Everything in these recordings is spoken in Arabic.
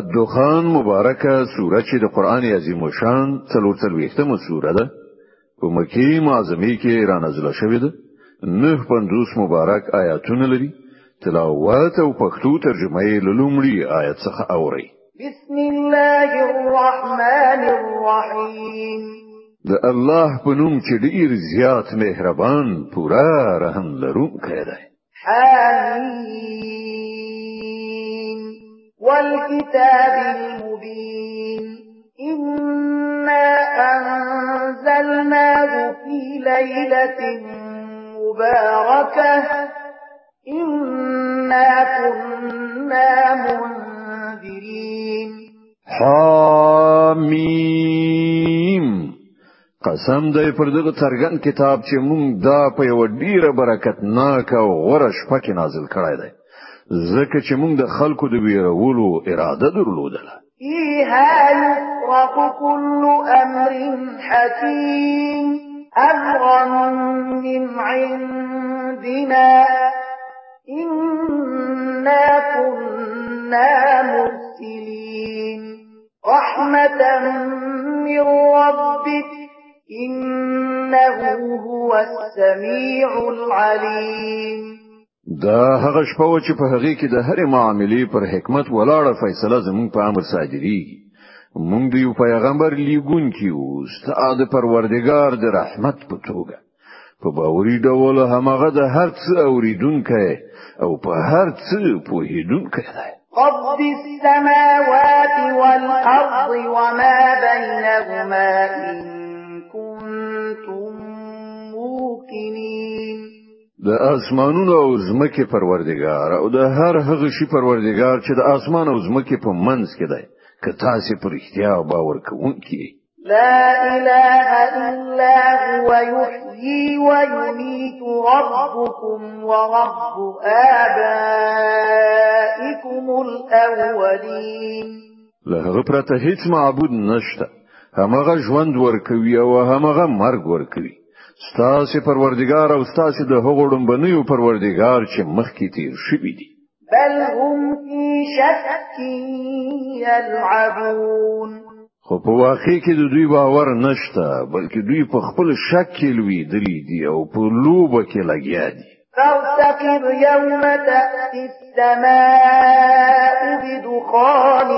الدخان مبارکه سوره چې د قران عظیم شان څلور څلوېښتمه سوره ده په مکی معظمه کې را نازله شوې ده. نهه پنځوس مبارک آیاتونه لري. تلاوت او پښتو ترجمه یې لومړی آیت څخه اوري بسم الله الرحمن الرحیم. د الله په نوم چې ډیر زیات مهربان پوره رحم لرونکی دی. حمیم والكتاب المبين. إنا أنزلناه في ليلة مباركة. إنا كنا منذرين. حامیم قسم دی پر دغه څرګن کتاب چې مونږ دا په یو ډیره برکت ناک أو غوړه شپه کې نازل کړی دی. ځکه چې مونږ د خلکو د ویرولو اراده درلودله. فيها يفرق كل أمر حكيم. أمرا من عندنا. إنا كنا مرسلين. رحمة من ربك. إنه هو السميع العليم. دا هغه شپه چې په هغه کې د هرې معاملې پر حکمت ولاړه فیصله زموږ په امر صادریږي مونږ د یو پیغمبر لېږونکي یو ستا د پروردگار د رحمت په توګه. په باوري ډول همغه د هر څه اوریدونکې او په هر څه پوهیدونکې دی. رب السماوات والأرض وما بينهما إن موقنين د اسمانونو او زمکه پروردگار او د هر هغه شي پروردگار چې د اسمان او زمکه په منځ کې دی که تاسو پر رښتیا باور کوونکی لا اله الا هو يحيي ويميت ربكم ورب آبائكم الأولين. له هغه پرته هیڅ معبود نشته. همغه ژوند ورکوي او همغه مرګ ورکوي ستاسو پروردگار او ستاسو د هغو ړومبنیو پروردگار چې مخکې تیر شوی دی بل هم فی شک یلعبون. خو په واقع کې د دوی باور نشته بلکې دوی په خپل شک کې لویدلي دي او په لوبه کې لګیا دي. فارتقب يوم تأتي السماء بدخان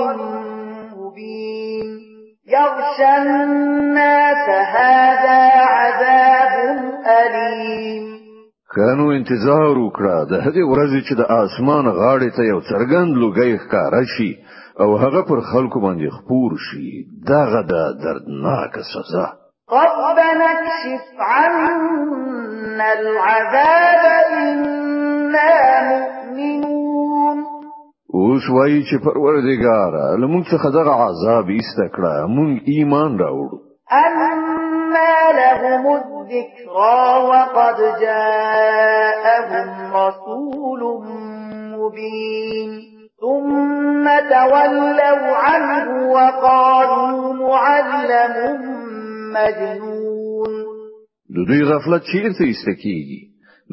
يغشى الناس هذا عذاب أليم. کانو انتظار وکړه. د هغې ورځې چې د آسمان غاړې ته یو څرګند لوګي ښکارا شي أو هغه پر خلکو باندې خپور شي دغه د دردناک سزا. ربنا اكشف عنا العذاب إنا مؤمنون. اوس وایي چې پروردګار لمونږ څخه دغه عذاب ایستکړه مونږ ایمان راوړو أما لهم الذكرى وقد جاءهم رسول مبين. ثم تولوا عنه وقالوا معلم مجنون. د دوی غفلت چیرته ایستکیږي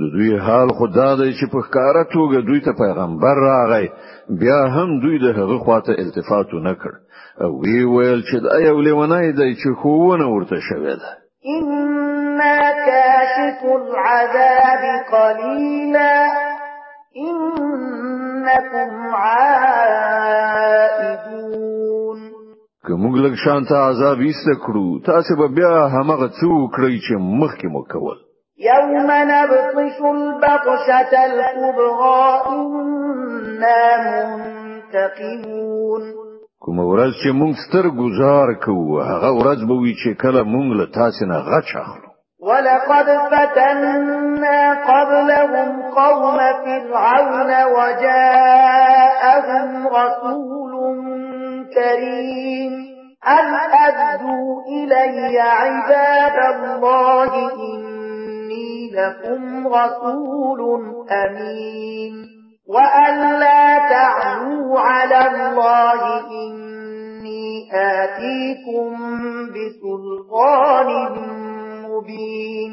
د دوی حال خدا دی چې په ښکارا توګه دوی ته پیغمبر راغی. بیا هم دوی د هغه خواته التفات نه کړ او وی ویل چې دا یو لیونای دی چې خوونه ورته شوی ده. إنا كاشف العذاب قليلا إنكم عائدون که موږ لږ شانته عذاب ایست کړو تاسو به بیا همغه څو کړی چې مخکې مو کول يوم نبطش البطشة الكبرى إنا منتقمون. کوم ورځ چې مونږ ستر گزار کوو هغه ورځ به وي چې کله مونږ له تاسو نه غچ اخلو. ولقد فتنا قبلهم قوم فرعون وجاءهم رسول كريم. أن أدوا إلي عباد الله إن لكم رسول أمين وأن لا تعلوا على الله إني آتيكم بسلطان مبين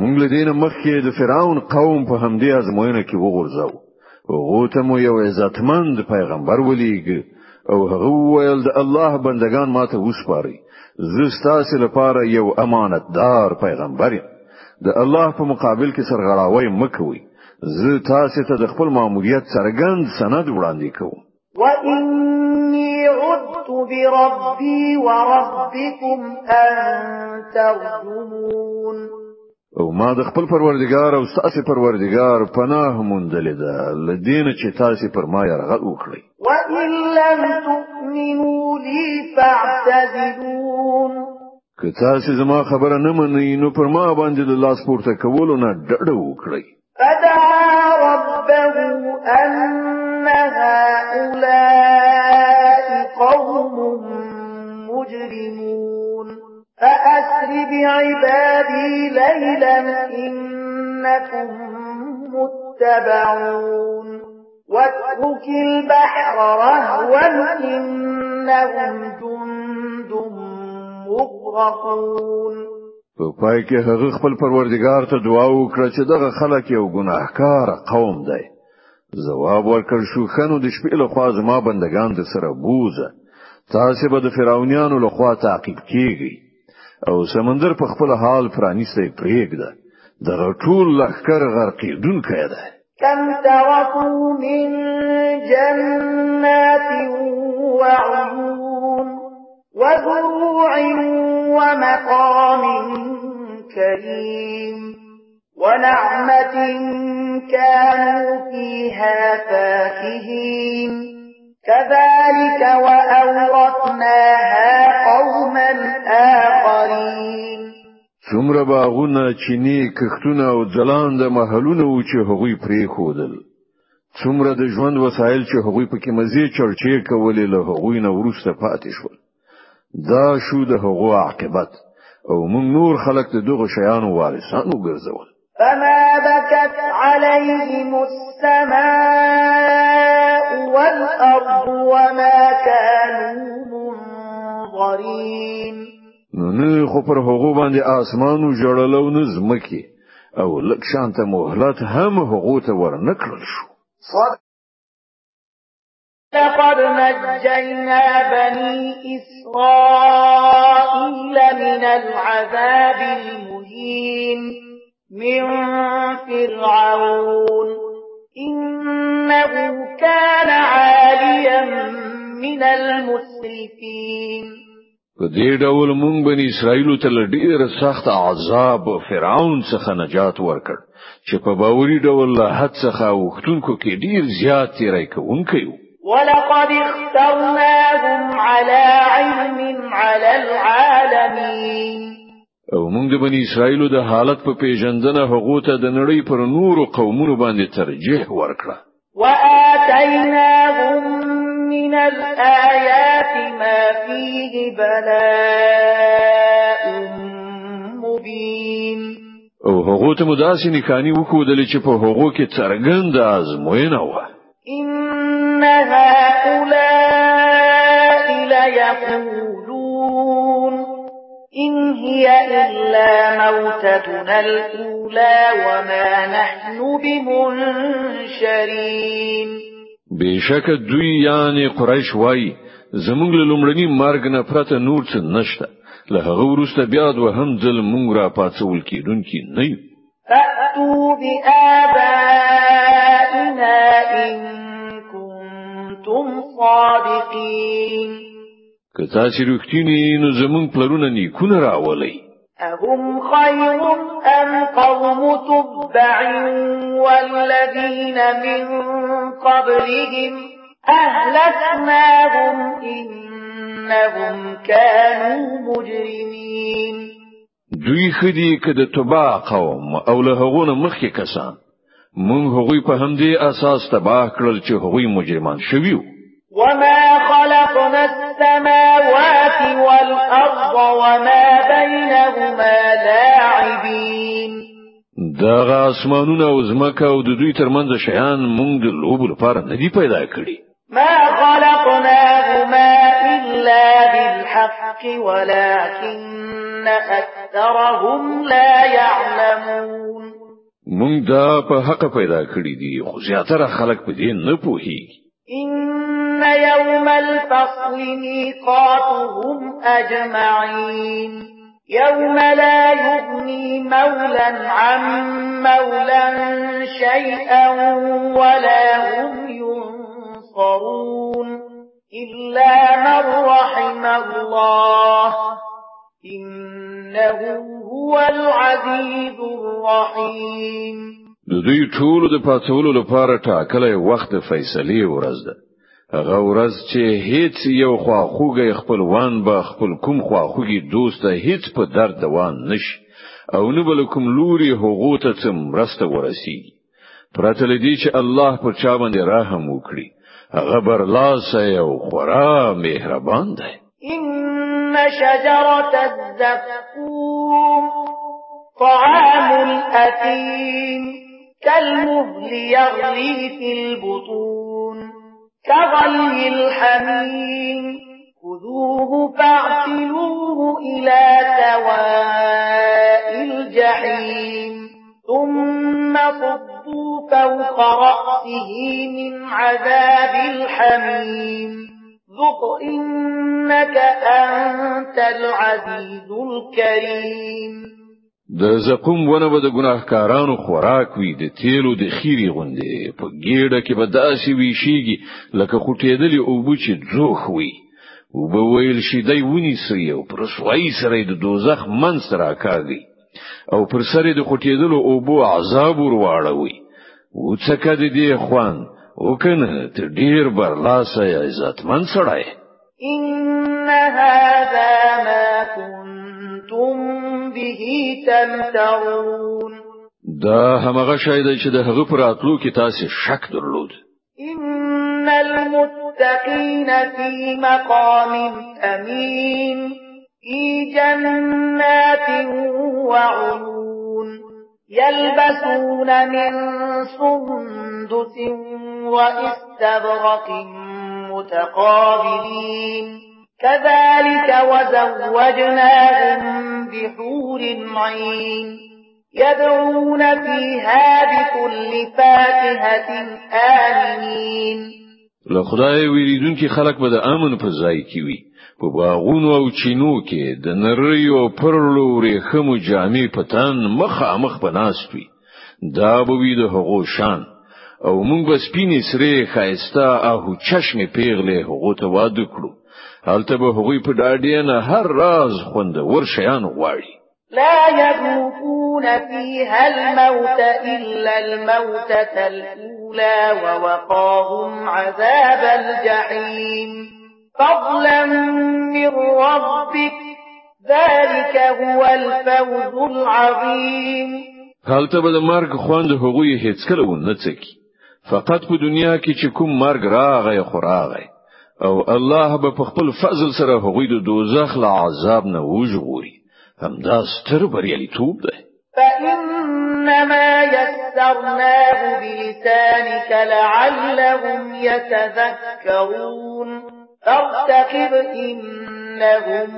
مونږ له دینه مخکې د فرعون قوم په همدې ازموینه کې وغورځاو. هغه ته مو یو عزتمند پیغمبر ولېګ او هغه ویل د الله بندگان ماته وسپاري زه ستاسو لپاره یو امانتدار پیغمبر یم د الله په مقابل کې سرغړاوی مکوئ زه تاسو ته د خپل ماموریت څرګند سند وړاندې کوم. وإني عذت بربي وربكم أن ترجمون او ما د خپل پروردگار او ستاسو پروردگار پناه موندلې ده. له دې نه چې تاسو پر ما يرغل وکړي وإن لم تؤمنوا لي فاعتزلون که تاسو زما خبره نه منئ نو پر ما باندې د لاس پورته کولو نه ډډه وکړئ. فدعا ربه أن هؤلاء قوم مجرمون فأسر بعبادي ليلا إنكم متبعون واترك البحر رهوا إنهم مغرقون په پای کې هغه خپل پروردگار ته دعا وکړه چې دغه خلک یو ګناهکار قوم دی. جواب ورکړ شو خنو د شپې له خوا زما بندگان د سره بوزه. تاسو به د فرعونانو له خوا تعقیب کیږئ. او سمندر په خپل حال پرانیسته پرېږده. دغه ټول لخر غرقیدونکی دی. كم تركوا من جنات وعيون وزروع ومقام كريم ونعمة كانوا فيها فاكهين. كذلك وأورثناها قوما آخرين. څومره باغونه چینی کښتونه او ځلان د محلونه و چې هغوی پرې خودل څومره د ژوند وسایل چې هغوی پکې مزه چرچې کولې له هغوی نه ورسته پاتې شول دا شو د هغو عاقبت أو موږ نور خلق د دغه شیانو وارثان وګرځول. فما بكت عليهم السماء والأرض وما كانوا منظرين. نو نه خو پر هغه باندې اسمانو جوړلو نه زمکی أو لک شانته مهلت هم هغه ته ورنکړل شو. لقد نجينا بني إسرائيل من العذاب المهين من فرعون. إنه كان عاليا من المسرفين. په دې ډول مونږ بني اسرائیل ته ډېر سخت عذاب فرعون څخه نجات ورکړ چې په باوري ډول له حد څخه وختونکو کې ډېر زیات تیرای کوونکی وو ولقد اخترناهم على علم على العالمين. أو موږ د بنی اسرائیل د حالت په پیژندنه هغه ته د نړۍ پر نورو قومونو باندې ترجیح ورکړه. وآتيناهم من الآيات ما فيه بلاء مبين. أو ته مداسې نکانی وکودل چې په هغه کې څرګند آزموینه و إن إن هي إلا موتتنا الأولى وما نحن بمنشرين. بشک دوی یعنی قریش وای زمونږ له لومړني مرګ نه پرته نور څه نشته له هغه وروسته بیا د وهم ځل مونږ را پاتول کیدونکي نه یو فأتوا بآبائنا إن كنتم صادقين. که تاسو رښتینی نو زمونږ پلرونه نیکونه راولئ. أهم خير أم قوم تبع والذين من قبلهم أهلكناهم إنهم كانوا مجرمين. دوی خدي که د تبع قوم او له هغونه مخکې کسان. مونږ هغوی په همدې اساس تباه کړل چې هغوی مجرمان شویو وما خلقنا السماوات والأرض وما بينهما لاعبين. دغه آسمانونه أو زمکه أو د دوی ترمنځ شیان مونږ د لوبو لپاره نه دی پیدا کړی ما خلقناهما إلا بالحق ولكن أكثرهم لا يعلمون. مونږ دا په حق پیدا کړی دي خو زیاتره خلک په دې نه پوهیږي. يوم الفصل ميقاتهم أجمعين. يوم لا يغني مولا عن مولا شيئا ولا هم ينصرون إلا من رحم الله. إنه هو العزيز الرحيم. دوی ټول د پاتولو لپاره ټاکلې وخت فیصله ورځ ده. هغه ورځ چې هیڅ یو خواخوږی خپلوان به خپل کوم خواخوږي دوست هیڅ په درد دوان نشي. او نه بل کوم لوري هغه ته څم مرسته ورسیږي. پرته لدی چې الله پر چا باندې رحم وکړي هغه برلاسه او خورا مهربان دی. ان شجره الزقوم طعام الاثيم كالمهل يغلي في البطون كغلي الحميم. خذوه فاعتلوه إلى سواء الجحيم. ثم صبوا فوق رأسه من عذاب الحميم. ذق إنك أنت العزيز الكريم. د زقوم ونه به د ګناهکارانو خوراک وي د تیلو د خيري غوندې. په ګیړه کې به داسې ویشيږي لکه خټېدلې اوبو چې ځوخ وي. او به ویل شي دی ونی سي او پر سوای سره د دوزخ منځ راکاږي او پر سره د خټېدلو اوبو عذاب ورواړوي او د دې خوان؟ او کنه ته ډیر برلاسه عزتمن سړی. ان هذا به تمترون دا همغه شای دی چې د هغه پر اتلو کې تاسو شک درلود. إن المتقين في مقام أمين في جنات وعيون يلبسون من سندس واستبرق متقابلين. كذلك وزوجناهم بحور عين. يدعون فيها بكل فاكهة آمنين. له خدای ویریدونکي خلک به د امن په ځای کې وي. په باغونو او چینو کې د نریو پرلو ورېخمو جامې پتان مخامخ بناستوي دا به وي د هغو شان. او موږ به سپینې سره خایسته او چشم پیغله هغو ته واده کړو هلته به هغوی په ډاډینه هر راز خوندور شیان غواړي. لا يذوقون فيها الموت إلا الموتة الأولى ووقاهم عذاب الجحيم. فضلا من ربك ذلك هو الفوز العظيم. هلته به د مرګ خوند هغوی هیڅ کله ونه فقط په دنیا کې چې کوم مرګ راغی خو راغی. او الله به په خپل فضل سره هغوی د دوزخ له عذاب نه وژغوري. همدا ستر بریالیتوب ده فإنما يسرناه بلسانك لعلهم يتذكرون. فارتقب إنهم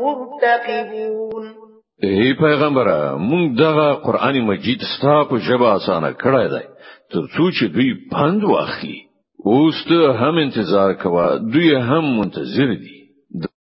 مرتقبون. ای پیغمبره مونږ دغه قران مجید ستا په ژبه اسانه کړی دی ترڅو چې دوی پند واخلي اوس ته هم انتظار کوه دوی هم منتظر دي